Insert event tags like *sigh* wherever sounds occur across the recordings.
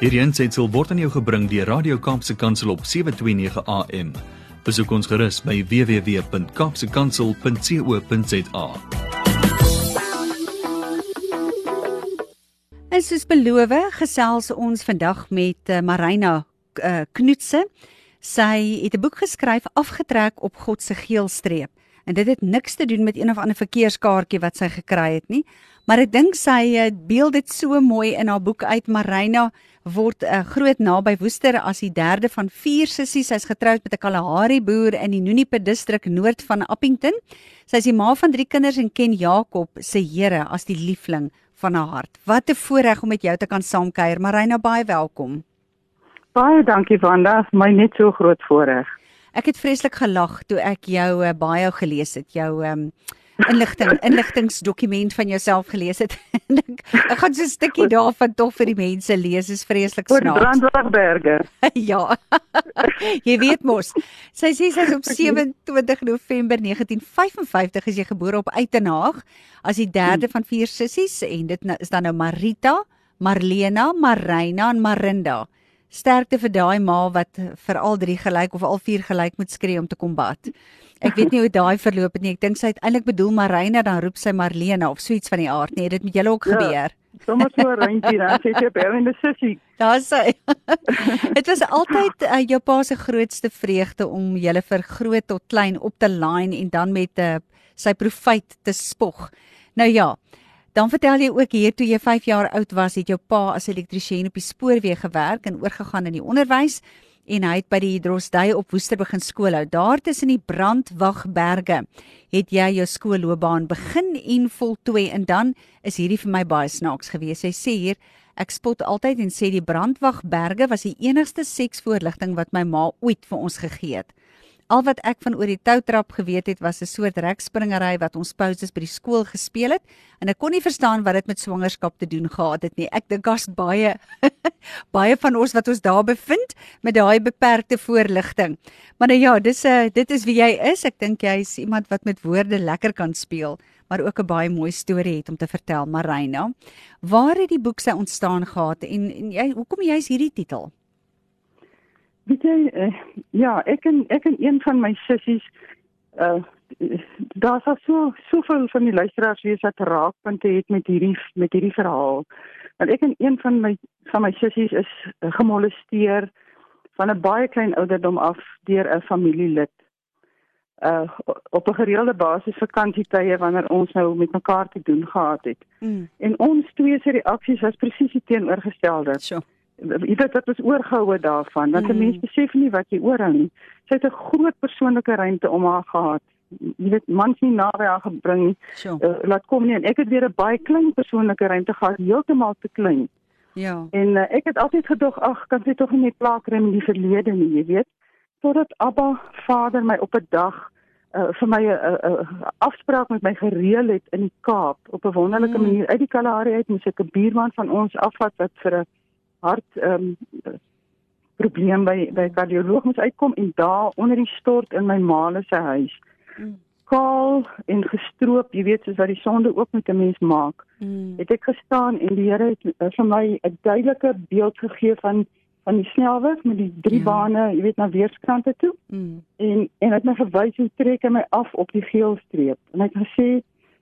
Hierdie aanseit word aan jou gebring deur Radio Kaapse Kansel op 7:29 AM. Besoek ons gerus by www.kapsekansel.co.za. En soos beloof, gesels ons vandag met uh, Marina uh, Knutse. Sy het 'n boek geskryf afgetrek op God se geelstreep. En dit het niks te doen met een of ander verkeerskaartjie wat sy gekry het nie, maar ek dink sy uh, beeld dit so mooi in haar boek uit Marina word 'n uh, groot naby Woester as die derde van vier sissies. Sy's getroud met 'n Kalahari boer in die Nunipe distrik noord van Appington. Sy is die ma van 3 kinders en ken Jakob se Here as die liefling van haar hart. Wat 'n voorreg om met jou te kan saamkuier. Marina, baie welkom. Baie dankie Wanda, my net so groot voorreg. Ek het vreeslik gelag toe ek jou uh, baie gelees het, jou um, inligting inligtingsdokument van jouself gelees het. *laughs* ek, ek gaan so 'n stukkie daarvan tog vir die mense lees. Dit is vreeslik snaaks. Brandwagberge. *laughs* ja. *laughs* jy weet mos. Sy sê sy is op 27 November 1955 is jy gebore op Uitenhaag as die derde van vier sissies en dit is dan nou Marita, Marlena, Marina en Marinda. Sterkte vir daai ma wat vir al drie gelyk of al vier gelyk moet skree om te kombat. Ek weet nie hoe daai verloop het nie. Ek dink sy het eintlik bedoel Marina dan roep sy Marlena of so iets van die aard nie. Dit met julle ook ja, gebeur. Sommige so rentjie dan sê sy by in die sissie. Daar sê. *laughs* Dit was altyd uh, jou pa se grootste vreugde om julle vir groot tot klein op te line en dan met 'n uh, eh, sy profyt te spog. Nou ja. Dan vertel jy ook hier toe jy 5 jaar oud was, het jou pa as elektriesien op die spoorweë gewerk en oorgegaan in die onderwys en hy het by die Drosdui op Woester begin skoolhou. Daar tussen die Brandwagberge het jy jou skoolloopbaan begin en voltooi en dan is hierdie vir my baie snaaks geweest. Hy sê hier Ek spot altyd en sê die Brandwagberge was die enigste seksvoorligting wat my ma ooit vir ons gegee het. Al wat ek van oor die toutrap geweet het was 'n soort rekspringery wat ons pouses by die skool gespeel het en ek kon nie verstaan wat dit met swangerskap te doen gehad het nie. Ek dink daar's baie *laughs* baie van ons wat ons daar bevind met daai beperkte voorligting. Maar nou ja, dis 'n eh, dit is wie jy is. Ek dink jy's iemand wat met woorde lekker kan speel, maar ook 'n baie mooi storie het om te vertel, Marina. Waar het die boek se ontstaan gehad en, en jy hoekom jy's hierdie titel? Weet jy, uh, ja, ek en ek en een van my sissies uh daar's al so soveel van die luisteraars wie se raakpunte het met hierdie met hierdie verhaal. Want ek en een van my van my sissies is gemolesteer van 'n baie klein ouderdom af deur 'n familielid. Uh op 'n gereelde basis vakansietye wanneer ons nou met mekaar te doen gehad het. Mm. En ons twee se reaksies was presies teenoorgestelde. So jy weet wat ons oorgehou het daarvan dat 'n mm. mens besef nie wat jy oorhou nie. Sy het 'n groot persoonlike ruimte om haar gehad. Jy weet mans nie naby haar gebring sure. uh, laat kom nie en ek het weer 'n baie klein persoonlike ruimte gehad, heeltemal te klein. Ja. En uh, ek het altyd gedog ag, kan sy tog nie net plaakry in die verlede nie, jy weet. Totdat Abba Vader my op 'n dag uh, vir my 'n uh, uh, afspraak met my gereël het in die Kaap op 'n wonderlike mm. manier uit die Kalahari uit moes ek 'n buurman van ons afvat wat vir 'n hart ehm um, probleem by by kardioloog moet uitkom en daar onder die stort in my ma se huis. Mm. Kaal en gestroop, jy weet soos wat die sonde ook met 'n mens maak. Mm. Het ek gestaan en die Here het uh, vir my 'n duidelike beeld gegee van van die snelweg met die drie ja. bane, jy weet na weerskante toe. Mm. En en het my gewys hoe trek hy my af op die geelstreep. En hy het gesê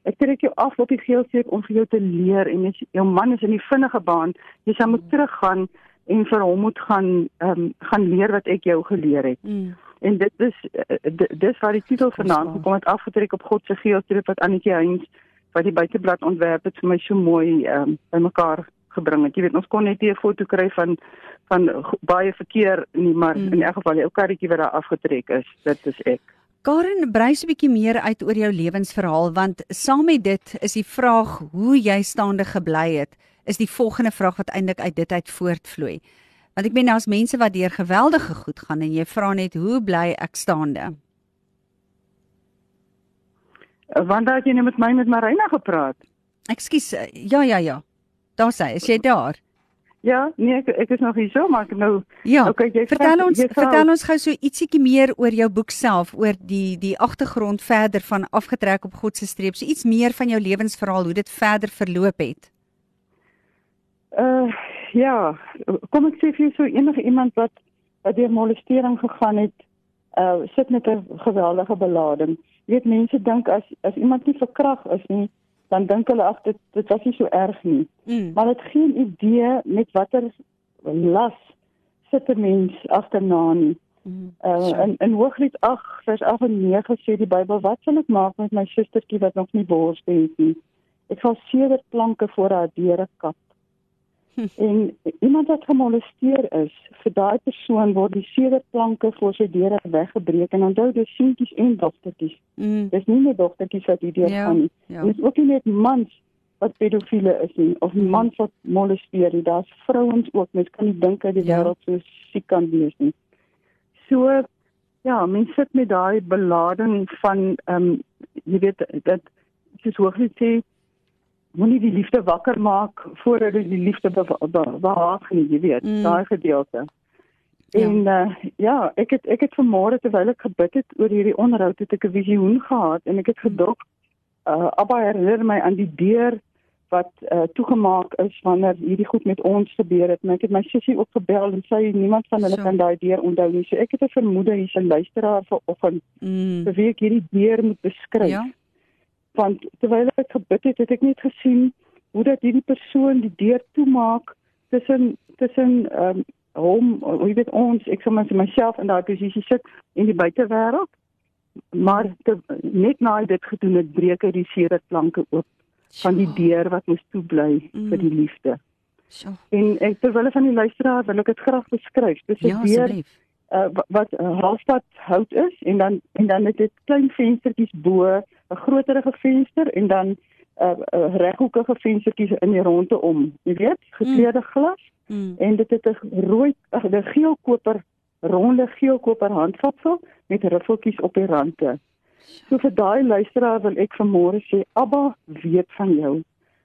ek trek jou af op die geelstreep om vir jou te leer en jy jou man is in die vinnige baan. Jy sal moet teruggaan en vir hom moet gaan ehm um, gaan leer wat ek jou geleer het. Mm. en dit is eh, dis waar die titel vanaand gekom het afgetrek op God se geelstreep wat Annetjie Heinz wat die buiteblad ontwerp het vir my so mooi ehm um, bymekaar gebring het. Jy weet ons kon net 'n foto kry van van baie verkeer nie maar mm. in elk geval die ou karretjie wat daar afgetrek is dit is ek Karen, brei 'n bietjie meer uit oor jou lewensverhaal want saam met dit is die vraag hoe jy staande gebly het, is die volgende vraag wat eintlik uit dit uit voortvloei. Want ek meen daar's mense wat deur geweldige goed gaan en jy vra net hoe bly ek staande? Want daai jy net met my met Marina gepraat. Ekskuus, ja ja ja. Daar sê, is jy daar? Ja, nee, ek, ek is nog hier so, maar ek nou Ja. Okay, jy vertel ons jy vertel ons gou so ietsiekie meer oor jou boek self, oor die die agtergrond verder van afgetrek op God se streep. So iets meer van jou lewensverhaal, hoe dit verder verloop het. Uh ja, kom ek sê vir jou so enige iemand wat wat deur molestering gegaan het, uh sit met 'n geweldige belading. Jy weet mense dink as as iemand nie verkrag is nie, dan dink hulle ag dit dit was nie so erg nie. Mm. Maar dit geen idee met watter las sit 'n mens agterna nie. Mm. Uh in in Hooglied 8 vers 8 en 9 sê die Bybel wat sal ek maak met my sustertjie wat nog nie bors het nie? Ek sal sewe planke voor haar deure kap. *laughs* En iemand wat gemolesteer is, vir daai persoon word die sewe planke voor sy deure weggebreek en onthou dis seentjies en dogtertjies. Mm. Dis nie net dogtertjies wat hierdeur Ja, gaan nie. ja. En dit is ook nie net mans wat pedofiele is nie of mans wat molesteer nie. Daar's vrouens ook. Mens kan nie dink dat die Ja. wêreld so siek kan wees nie. So ja, mens sit met daai belading van ehm um, jy weet dat soos Hooglied sê moenie die liefde wakker maak voordat jy die liefde be be behaag nie, jy weet, Mm. daai gedeelte. Ja. En uh, ja, ek het ek het vanmôre terwyl ek gebid het oor hierdie onderhoud het ek 'n visioen gehad en ek het gedog uh Abba herinner my aan die deur wat uh toegemaak is wanneer hierdie goed met ons gebeur het. En ek het my sussie ook gebel en sy niemand van hulle So. kan daai deur onthou nie. So ek het 'n vermoede hier's 'n luisteraar vanoggend Mm. vir wie ek hierdie deur moet beskryf. Ja. Want terwyl ek gebid het, het ek net gesien hoe dat hierdie persoon die deur toemaak tussen tussen ehm um, hom, hoe jy weet ons, ek sê vir myself in daai posisie sit in die buitewêreld. Maar te, net na hy dit gedoen het, breek hy die sewe planke oop van die deur wat moes toe bly Mm. vir die liefde. So. En ek terwyl van die luisteraar wil ek dit graag beskryf. Dis 'n Ja, deur asseblief. Uh, wa- wat uh, halfpad hout is en dan en dan het dit klein venstertjies bo, 'n groterige venster en dan 'n uh, uh, reghoekige venstertjies in die ronde om. Jy weet, gekleurde glas Mm. en dit het 'n rooi ag 'n geelkoper ronde geelkoper handvatsel met riffeltjies op die rande. So vir daai luisteraar wil ek vanmôre sê Abba weet van jou.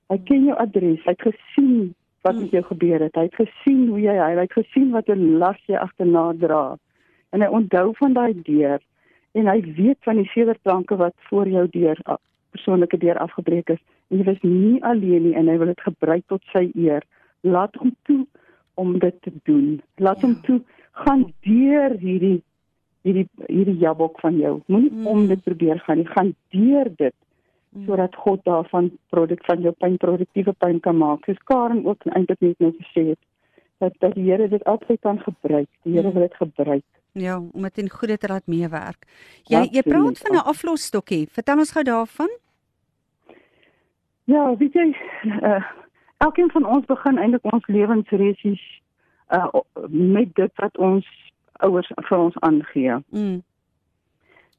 Hy ken jou adres. Hy het gesien wat met jou gebeur het. Hy het gesien hoe jy hy het gesien wat 'n las jy agterna dra. En hy onthou van daai deur en hy weet van die sewe planke wat voor jou deur persoonlike deur afgebreek is. En jy was nie alleen nie en hy wil dit gebruik tot sy eer. Laat hom toe om dit te doen. Laat Ja. hom toe gaan deur hierdie hierdie hierdie jabok van jou. Moenie Mm. mm. om dit probeer gaan nie. Gaan deur dit Mm. sodat God daarvan produk van jou pyn produktiewe pyn kan maak. Soos Karen ook eintlik net nou gesê het dat dat die Here dit altyd kan gebruik. Die Here Mm. wil dit gebruik. Ja, om dit in goeie te laat meewerk. Jy jy Absoluut, praat van 'n aflosstokkie. Vertel ons gou daarvan. Ja, weet jy, uh, elkeen van ons begin eintlik ons lewensresies uh met dit wat ons ouers vir ons aangee. Mm.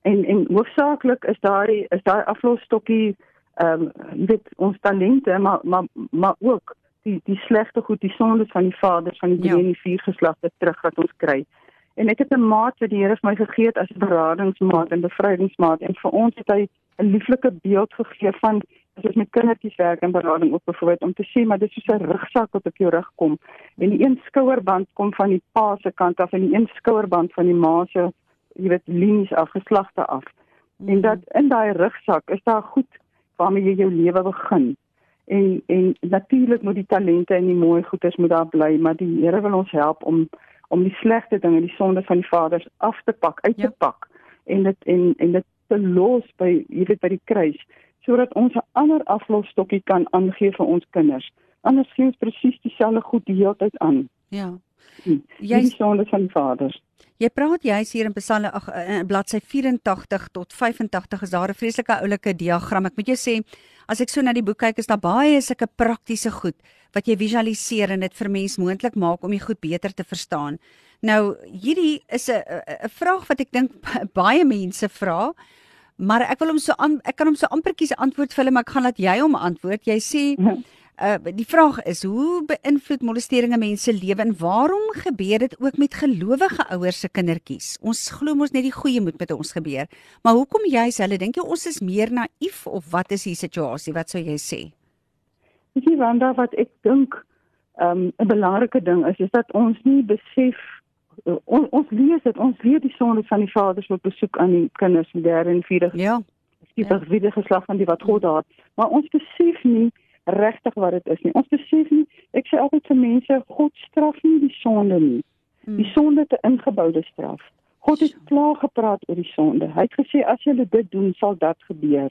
En en hoofsaaklik is daai is daai aflosstokkie ehm um, jy weet ons talente maar maar maar ook die die slegte goed, die sondes van die vaders van die Ja. drie en die vier geslagte terug wat ons kry. En ek het 'n maat wat die Here vir my gegee het as beradingsmaat en bevrydingsmaat en vir ons het hy 'n lieflike beeld gegee van as ons met kindertjies werk en berading ook byvoorbeeld om te sê maar dit is soos 'n rugsak wat op jou rug kom en die een skouerband kom van die pa se kant af en die een skouerband van die ma se jy weet linies af geslagte af. En dat in daai rugsak is daar goed waarmee jy jou lewe begin. En en natuurlik moet die talente en die mooi goeders moet daar bly, maar die Here wil ons help om om die slegte dinge, die sondes van die vaders af te pak, uit Ja. te pak en dit en en dit te los by jy weet by die kruis sodat ons 'n ander aflosstokkie kan aangee vir ons kinders. Anders gee ons presies dieselfde goed die hele tyd aan. Ja. Hm. Jy Die sondes van die vaders. Jy praat juis hier in Psalme ag in bladsy 84 tot 85 is daar 'n vreeslike oulike diagram. Ek moet jou sê as ek so na die boek kyk is daar baie sulke praktiese goed wat jy visualiseer en dit vir mens moontlik maak om die goed beter te verstaan. Nou hierdie is 'n 'n vraag wat ek dink *laughs* baie mense vra. Maar ek wil hom so aan ek kan hom so ampertjies antwoord vir hulle, maar ek gaan laat jy hom antwoord. Jy sê Uh die vraag is hoe beïnvloed molestering 'n mens se lewe en waarom gebeur dit ook met gelowige ouers se kindertjies? Ons glo mos net die goeie moet met ons gebeur. Maar hoekom juist hulle dink jy ons is meer naïef of wat is die situasie? Wat sou jy sê? Weet jy Wanda wat ek dink um, 'n belangrike ding is is dat ons nie besef uh, on, ons lees dit ons leer die sonde van die vaders wat besoek aan die kinders in derde en vierde Ja. tipe ja. geslag van die wat God haat maar ons besef nie regtig wat dit is nie ons besef nie ek sê altyd vir mense, God straf nie die sonde nie. Mm. Die sonde 'n ingeboude straf. God het klaar gepraat oor die sonde. Hy het gesê as julle dit doen, sal dat gebeur.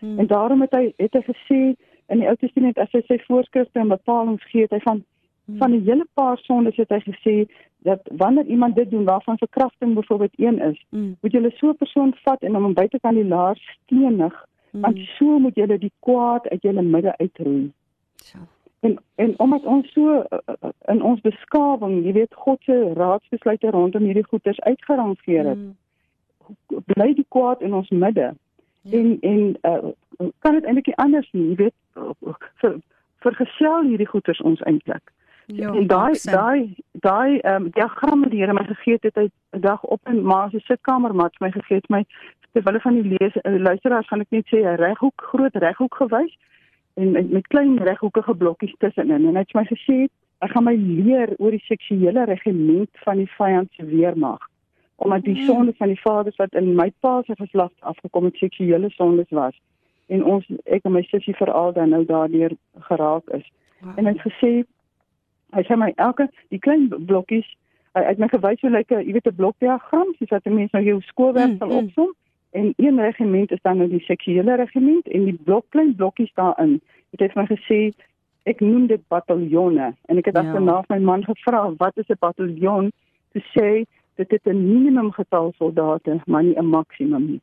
Mm. En daarom het hy het hy gesê in die Ou Testament as hy sy voorskrifte en bepalinge gee, het hy van Mm. van 'n hele paar sondes het hy gesê dat wanneer iemand dit doen waarvan verkrachting byvoorbeeld een is, Mm. moet jy so 'n persoon vat en hom buitekant die laar stenig, want Mm. so moet jy die kwaad uit jou midde uitroei. So. En en omdat ons so uh, in ons beskawing, jy weet God se raadsbesluite rondom hierdie goeters uitgerangeer het, Mm. bly die kwaad in ons midde. Ja. En en uh, kan dit eintlik anders nie, jy weet vir vergesel hierdie goeters ons eintlik. Ja. en daai daai daai ehm um, diagramme die Here my gegee het, het hy 'n dag op in ma se sitkamermat vir my gegee het my terwyl van die lees uh, luisteraars gaan ek net sê 'n reghoek groot reghoek gewys en met, met klein reghoekige blokkies tussenin en hy het my gesê ek gaan my leer oor die seksuele regiment van die vyand se weermag omdat die Mm. sondes van die vaders wat in my pa se geslag afgekom het seksuele sondes was en ons ek en my sussie veral dan nou daardeur geraak is Wow. en hy het gesê hy sê my elke die klein blokkies hy het my gewys hoe lyk 'n jy weet 'n blokdiagram soos wat 'n mens nou jou skoolwerk Mm, sal mm. En een regiment is dan nou die seksuele regiment en die blok klein blokkies daarin het hy vir my gesê ek noem dit bataljonne en ek het Ja. agterna vir my man gevra wat is 'n bataljon? Te sê dit het 'n minimum getal soldate maar nie 'n maksimum nie.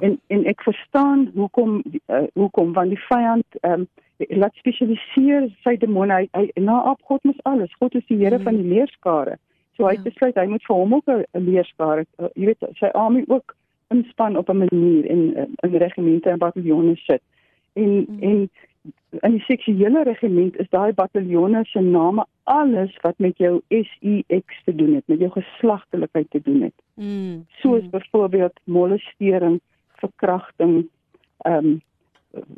En en ek verstaan hoekom uh, hoekom want die vyand ehm um, laat spesialiseer sy demone. Hy, hy na op God mos alles. God is die Here Mm. van die leerskare. So hy het Ja. besluit hy moet vir hom ook 'n leerskare uh, jy weet sy army ook inspan op 'n manier en uh, in regimente en bataljonne sit en Mm. en in die seksuele regiment is daai bataljonne se name alles wat met jou SEX te doen het met jou geslagtelikheid te doen het Mm. soos Mm. byvoorbeeld molestering, verkrachting, ehm um,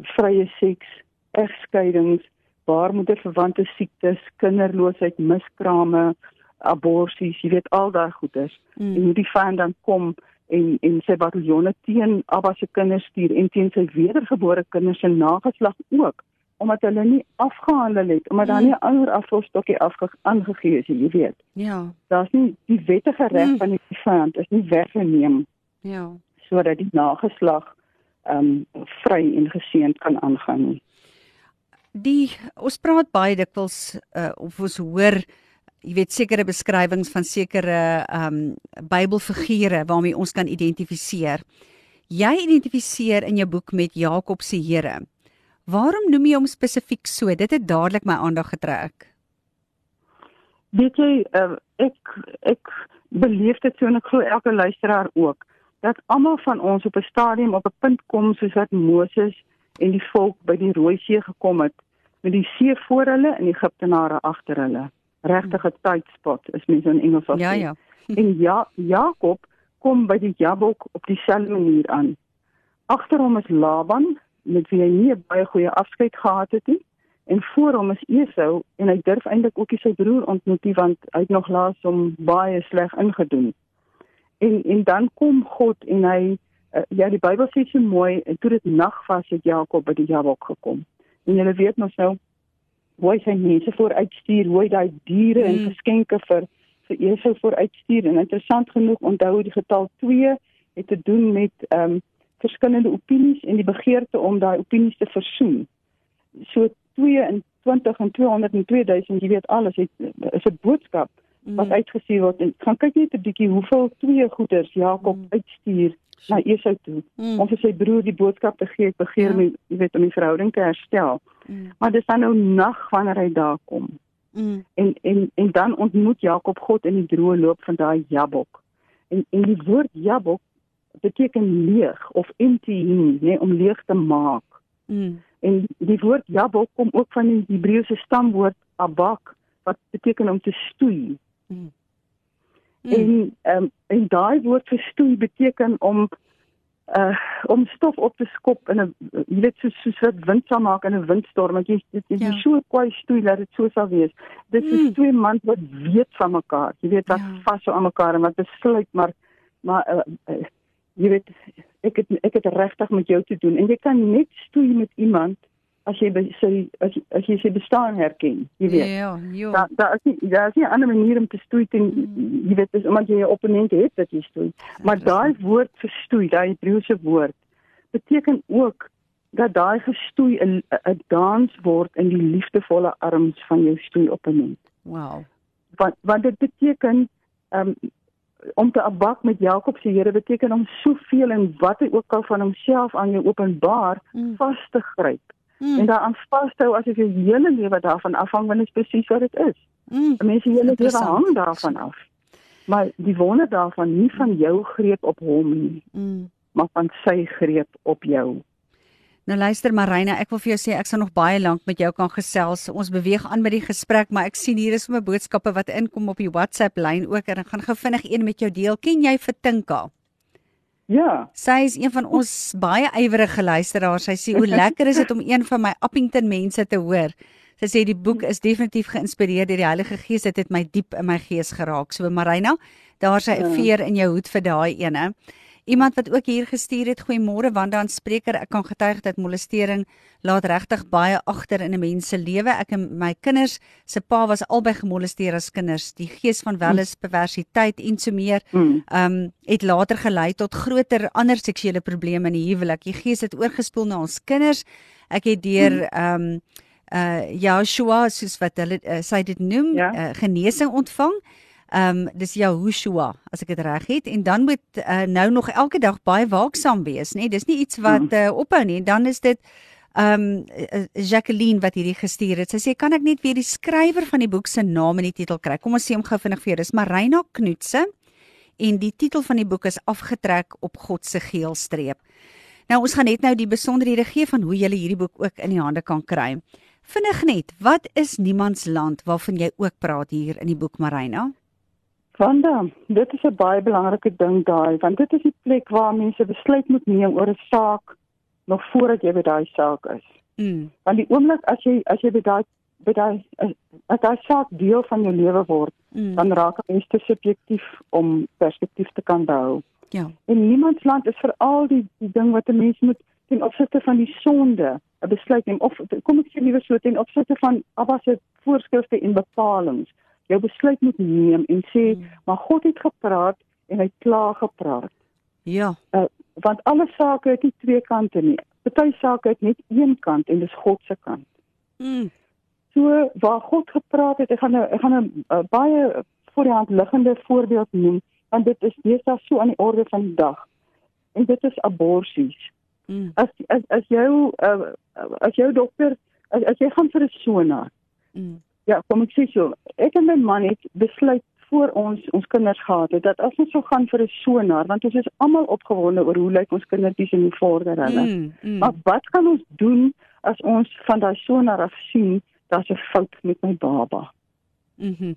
vrye seks, egskeidings, baarmoederverwante siektes, kinderloosheid, miskrame, aborsies, jy weet al daai goeders. En Mm. hoe die vyand dan kom en en sy bataljonne teen Abba se kinders stuur en teen sy wedergebore kinders se nageslag ook omdat hulle nie afgehandel het omdat daar Mm. nie 'n ander aflosstokkie afge aangegee is jy weet Ja. daar's nie die wettige reg Mm. van die vyand is nie weggeneem Ja. sodat die nageslag ehm um, vry en geseënd kan aangaan nie. Die ons praat baie dikwels uh, of ons hoor jy weet sekere beskrywings van sekere ehm um, Bybelfigure waarmee ons kan identifiseer. Jy identifiseer in jou boek met Jakob se Here. Waarom noem jy hom spesifiek so? Dit het dadelik my aandag getrek. Weet jy, uh, ek ek beleef dit so en ek glo elke luisteraar ook dat almal van ons op 'n stadium op 'n punt kom soos wat Moses en die volk by die Rooi See gekom het met die see voor hulle en Egiptenare agter hulle. Regtig 'n tight spot is mense in Engels sal Ja ja. *laughs* En ja, Jakob kom by die Jabok op dieselfde manier aan. Agter hom is Laban met wie hy nie baie goeie afskeid gehad het nie. En voor hom is Esau en hy durf eintlik ook nie sy broer ontmoet nie want hy het nog laas hom baie sleg ingedoen. En en dan kom God en hy uh, ja die Bybel sê so mooi en toe dit nag was het Jakob by die Jabok gekom. En julle weet mos nou hoe hy sy mense vooruitstuur, hoe hy daai diere mm. en Mm. geskenke vir vir Esau vooruitstuur en interessant genoeg onthou die getal 2 het te doen met ehm um, verskillende opinies en die begeerte om daai opinies te versoen. So 22 en 200 en 2000, jy weet alles het is 'n boodskap wat Mm. uitgestuur word en gaan kyk net 'n bietjie hoeveel twee goeders Jakob Mm. uitstuur na Esau toe Mm. om vir sy broer die boodskap te gee, ek begeer Ja. my, jy weet om die verhouding te herstel. Mm. Maar dis dan nou nag wanneer hy daar kom. Mm. En en en dan ontmoet Jakob God in die droë loop van daai Jabok. En en die woord Jabok beteken leeg of empty, nê, nee, om leeg te maak. Mm. En die woord Jabok kom ook van die Hebreëse stamwoord abak wat beteken om te stoei. Mm. En ehm um, en daai woord vir stoei beteken om uh om stof op te skop in 'n jy weet so soos wat wind sal maak in 'n windstorm. Ek jy dit is Ja. so kwai stoei dat dit so sal wees. Dit is Mm. twee mans wat weet van mekaar. Jy weet wat ja. vas so aan mekaar en wat besluit maar maar uh, uh, jy weet ek het ek het regtig met jou te doen en jy kan net stoei met iemand as jy sy as, as jy sy bestaan herken, jy weet. Ja, ja. Daar daar is nie daar is nie 'n ander manier om te stoei teen mm. jy weet dis omdat jy 'n opponent het dat jy stoei. Maar daai woord vir stoei, daai Hebreëse woord beteken ook dat daai gestoei 'n 'n dans word in die liefdevolle arms van jou stoei opponent. Wow. Want want dit beteken um, om te abak met Jakob se Here beteken om soveel en wat hy ook al van homself aan jou openbaar mm. vas te gryp. Mm. En daaraan vashou asof jou hele lewe daarvan afhang want dit is presies wat dit is. Mm. Mense hele lewe hang daarvan af. Maar die wonder daarvan nie van jou greep op hom nie, mm. maar van sy greep op jou. Nou luister Marina, ek wil vir jou sê ek sal nog baie lank met jou kan gesels. Ons beweeg aan met die gesprek, maar ek sien hier is sommer boodskappe wat inkom op die WhatsApp lyn ook en ek gaan gou vinnig een met jou deel. Ken jy Vertinka? Ja. Sy is een van ons baie ywerige luisteraars. Sy sê hoe *laughs* lekker is dit om een van my Appington mense te hoor. Sy sê die boek is definitief geïnspireer deur die Heilige Gees. Dit het my diep in my gees geraak. So Marina, daar's 'n ja. veer in jou hoed vir daai ene. Iemand wat ook hier gestuur het, goeiemôre Wanda aan spreker. Ek kan getuig dat molestering laat regtig baie agter in 'n mens se lewe. Ek en my kinders se pa was albei gemolesteer as kinders. Die gees van welis perversiteit en so meer, mm. ehm um, het later gelei tot groter ander seksuele probleme in die huwelik. Die gees het oorgespoel na ons kinders. Ek het deur mm. ehm um, uh Joshua soos wat hulle uh, sy dit noem, ja. uh, genesing ontvang. Ehm um, dis Yahushua as ek dit reg het en dan moet uh, nou nog elke dag baie waaksaam wees, nê? Dis nie iets wat uh, ophou nie. Dan is dit ehm um, Jacqueline wat hierdie gestuur het. Sy sê kan ek net weer die skrywer van die boek se naam en die titel kry? Kom ons sê hom gou vinnig vir jou. Dis Marina Knoetse en die titel van die boek is afgetrek op God se geelstreep. Nou ons gaan net nou die besonderhede gee van hoe jy hierdie boek ook in die hande kan kry. Vinnig net, wat is niemandsland waarvan jy ook praat hier in die boek Marina? Wanda, dit is 'n baie belangrike ding daai, want dit is die plek waar mense besluit moet neem oor 'n saak nog voordat jy by daai saak is. Mm. Want die oomblik as jy as jy by daai by daai as daai saak deel van jou lewe word, mm. dan raak dit te subjektief om perspektief te kan hou. Ja. En niemand land is veral die die ding wat 'n mens moet ten opsigte van die sonde 'n besluit neem of kom ek sê liewer so ten opsigte van Abba se voorskrifte en bepalinge jou besluit moet neem en sê hmm. maar God het gepraat en hy klaar gepraat. Ja. Uh, want alle sake het nie twee kante nie. Party sake het net een kant en dis God se kant. Mm. So waar God gepraat het, ek gaan nou ek gaan 'n uh, baie voor die hand liggende voorbeeld noem want dit is deesdae so aan die orde van die dag. En dit is aborsies. Mm. As as as jou uh, as jou dokter as, as jy gaan vir 'n sonar. Mm. Ja, kom ek sê so. Ek en my man het besluit voor ons ons kinders gehad het dat as ons sou gaan vir 'n sonar, want ons is almal opgewonde oor hoe lyk ons kindertjies in die vorder hulle. Mm, mm. Maar wat gaan ons doen as ons van daai sonar af sien daar's 'n fout met my baba? Mhm. Mm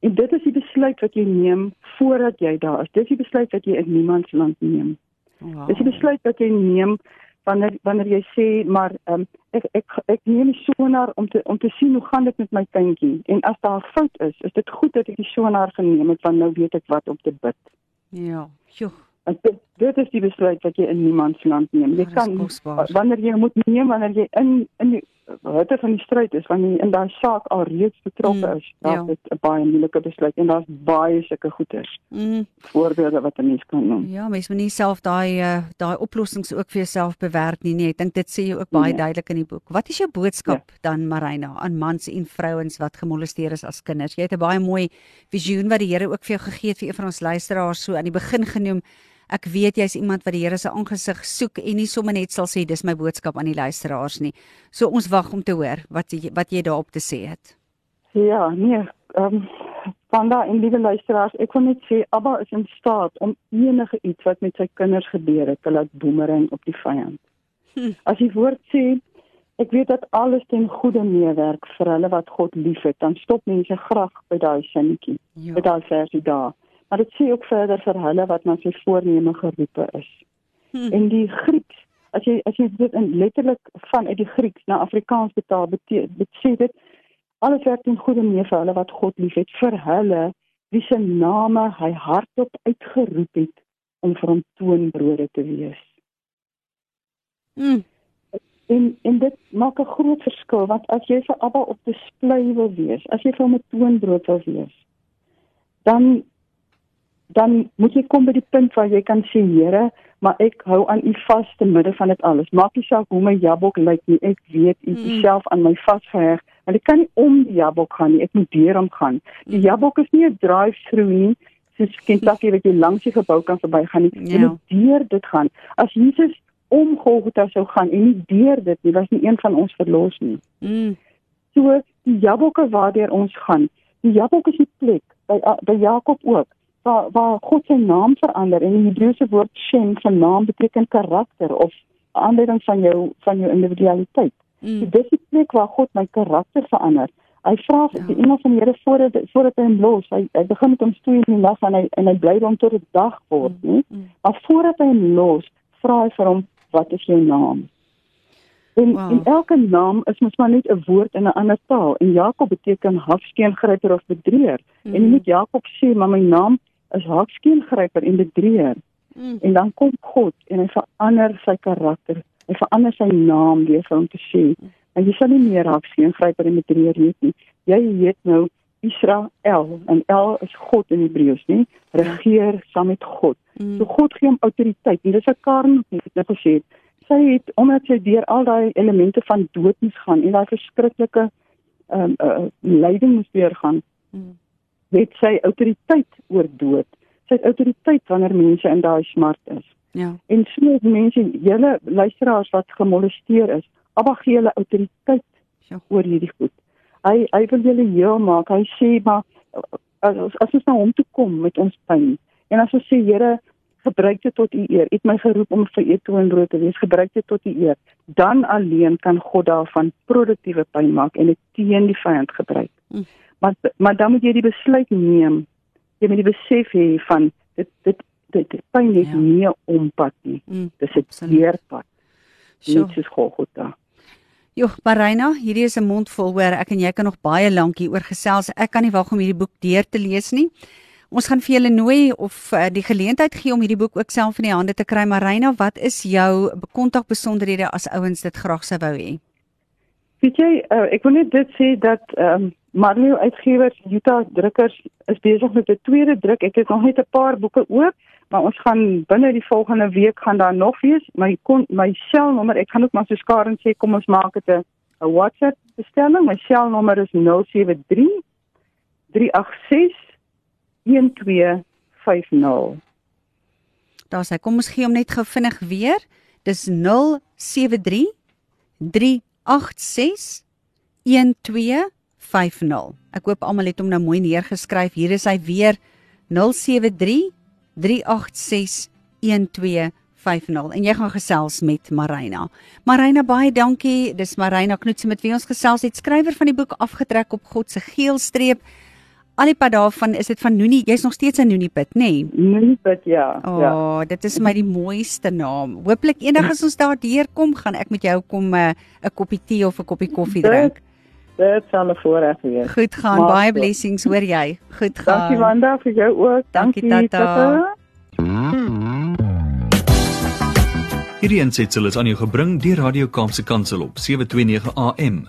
en dit is die besluit wat jy neem voordat jy daar is. Dis die besluit wat jy in niemand se land neem. Wow. Dis die besluit wat jy neem wanneer wanneer jy sê maar um, ek ek ek neem die sonar om te om te sien hoe gaan dit met my kindjie en as daar 'n fout is is dit goed dat ek die sonar geneem het want nou weet ek wat om te bid. Ja. Joh. Dit, dit is die besluit wat jy in niemand se land neem. Jy kan wanneer jy moet neem wanneer jy in in die hitte van die stryd is wanneer jy in daai saak al reeds betrokke mm, is, dan ja. dit 'n baie moeilike besluit en daar's baie sulke goeters. Mm. Voorbeelde wat 'n mens kan noem. Ja, mens moet nie self daai uh, daai oplossings ook vir jouself bewerk nie, nee. Ek dink dit sê jy ook baie nee. duidelik in die boek. Wat is jou boodskap ja. dan Marina aan mans en vrouens wat gemolesteer is as kinders? Jy het 'n baie mooi visioen wat die Here ook vir jou gegee het vir een van ons luisteraars so aan die begin genoem Ek weet jy's iemand wat die Here se aangesig soek en nie sommer net sal sê dis my boodskap aan die luisteraars nie. So ons wag om te hoor wat jy, wat jy daarop te sê het. Ja, nee, ehm um, Vanda en liewe luisteraars, ek wil net sê Abba is in staat om enige iets wat met sy kinders gebeur het te laat boemerang op die vyand. Hm. As die woord sê ek weet dat alles ten goeie meewerk vir hulle wat God liefhet, dan stop mense graag by daai sinnetjie. Ja. By daai versie daar. Maar dit sê ook verder vir hulle wat na sy voorneme geroepe is. Hmm. En die Grieks, as jy as jy dit in letterlik van uit die Grieks na Afrikaans betaal, beteken dit sê dit alles werk ten goeie mee vir hulle wat God liefhet, vir hulle wie se name hy hardop uitgeroep het om vir hom toonbrode te wees. Hmm. En en dit maak 'n groot verskil want as jy vir Abba op display wil wees, as jy vir hom 'n toonbrood wil wees, dan dan moet jy kom by die punt waar jy kan sê Here, maar ek hou aan U vas te midde van dit alles. Maak nie saak hoe my jabok lyk nie, ek weet U mm. self aan my vasgeheg. Want ek kan nie om die jabok gaan nie, ek moet deur hom gaan. Die jabok is nie 'n drive-through nie, soos Kentucky wat jy langs die gebou kan verbygaan nie. Jy Ja. moet deur dit gaan. As Jesus om Golgotha sou gaan en nie deur dit nie, was nie een van ons verlos nie. Mm. So die Jabbokke waardeur ons gaan. Die Jabbok is die plek by by Jakob ook waar waar God se naam verander en die Hebreëse woord shem vir naam beteken karakter of aanleiding van jou van jou individualiteit. Mm. So, dis die plek waar God my karakter verander. Hy vra Ja. ja. die engel van die Here voordat voordat hy hom los. Hy, hy begin met hom stoei in die nag en hy en hy bly hom tot dit dag word, Mm, nie? mm. Maar voordat hy hom los, vra hy vir hom, "Wat is jou naam?" En, Wow. en elke naam is mos maar net 'n woord in 'n ander taal. En Jakob beteken hafskeengryper of bedrieger. Mm. En jy moet Jakob sê, "Maar my naam is hafskeengryper en bedrieger." Mm. En dan kom God en hy verander sy karakter. Hy verander sy naam deur vir hom te sê, "En jy sal nie meer hafskeengryper en bedrieger heet nie. Jy heet nou Israel en El is God in Hebreëus, nie? Regeer saam met God." Mm. So God gee hom autoriteit en dis 'n kern wat ek nou gesê het. Sy het omdat sy deur al daai elemente van dood moes gaan en daai verskriklike ehm um, uh, lyding moes deurgaan, Mm. Het sy autoriteit oor dood. Sy het autoriteit wanneer mense in daai smart is. Ja. En so mense, julle luisteraars wat gemolesteer is, Abba gee hulle autoriteit Ja. oor hierdie goed. Hy hy wil julle heel maak. Hy sê maar as as ons na hom toe kom met ons pyn en as ons sê Here gebruik dit tot u eer. U het my geroep om vir u toonbrood te wees. Gebruik dit tot u eer. Dan alleen kan God daarvan produktiewe pyn maak en dit teen die vyand gebruik. Mm. Maar maar dan moet jy die besluit neem. Jy moet die besef hê van dit dit dit, dit pyn het Ja. nie 'n ompad nie. Mm. Dis 'n deurpad. Sjoe. Net soos Golgotha. Jo, Marina, hierdie is 'n mond vol hoor. Ek en jy kan nog baie lank hieroor gesels. Ek kan nie wag om hierdie boek deur te lees nie. Ons gaan vir julle nooi of uh, die geleentheid gee om hierdie boek ook self in die hande te kry. Marina, wat is jou kontakbesonderhede as ouens dit graag sou wou hê? Weet jy, uh, ek wil net dit sê dat ehm um, Marleo Uitgewers, Utah Drukkers is besig met 'n tweede druk. Ek het nog net 'n paar boeke oop, maar ons gaan binne die volgende week gaan daar nog wees. My kon my selnommer, ek gaan ook maar so skare sê kom ons maak dit 'n WhatsApp bestelling. My selnommer is 073 386 1250. Daar's hy. Kom ons gee hom net gou vinnig weer. Dis 073 386 1250. Ek hoop almal het hom nou mooi neergeskryf. Hier is hy weer 073 386 1250 en jy gaan gesels met Marina. Marina baie dankie. Dis Marina Knoetse met wie ons gesels het. Skrywer van die boek Afgetrek op God se geelstreep. Al die pad daarvan is dit van Noenie. Jy's nog steeds 'n Noeniepit, nê? Nee? Nee, dit ja. O, ja. oh, dit is my die mooiste naam. Hooplik eendag as ons daar deurkom, gaan ek met jou kom 'n uh, 'n koppie tee of 'n koppie koffie drink. Dit sal 'n voorreg wees. Goed gaan, Maak baie blessings, hoor jy? Goed gaan. Dankie Wanda vir jou ook. Dankie, Dankie, Tata. Hierdie aansetsel is aan jou gebring deur Radio Kaapse Kansel op 729 AM.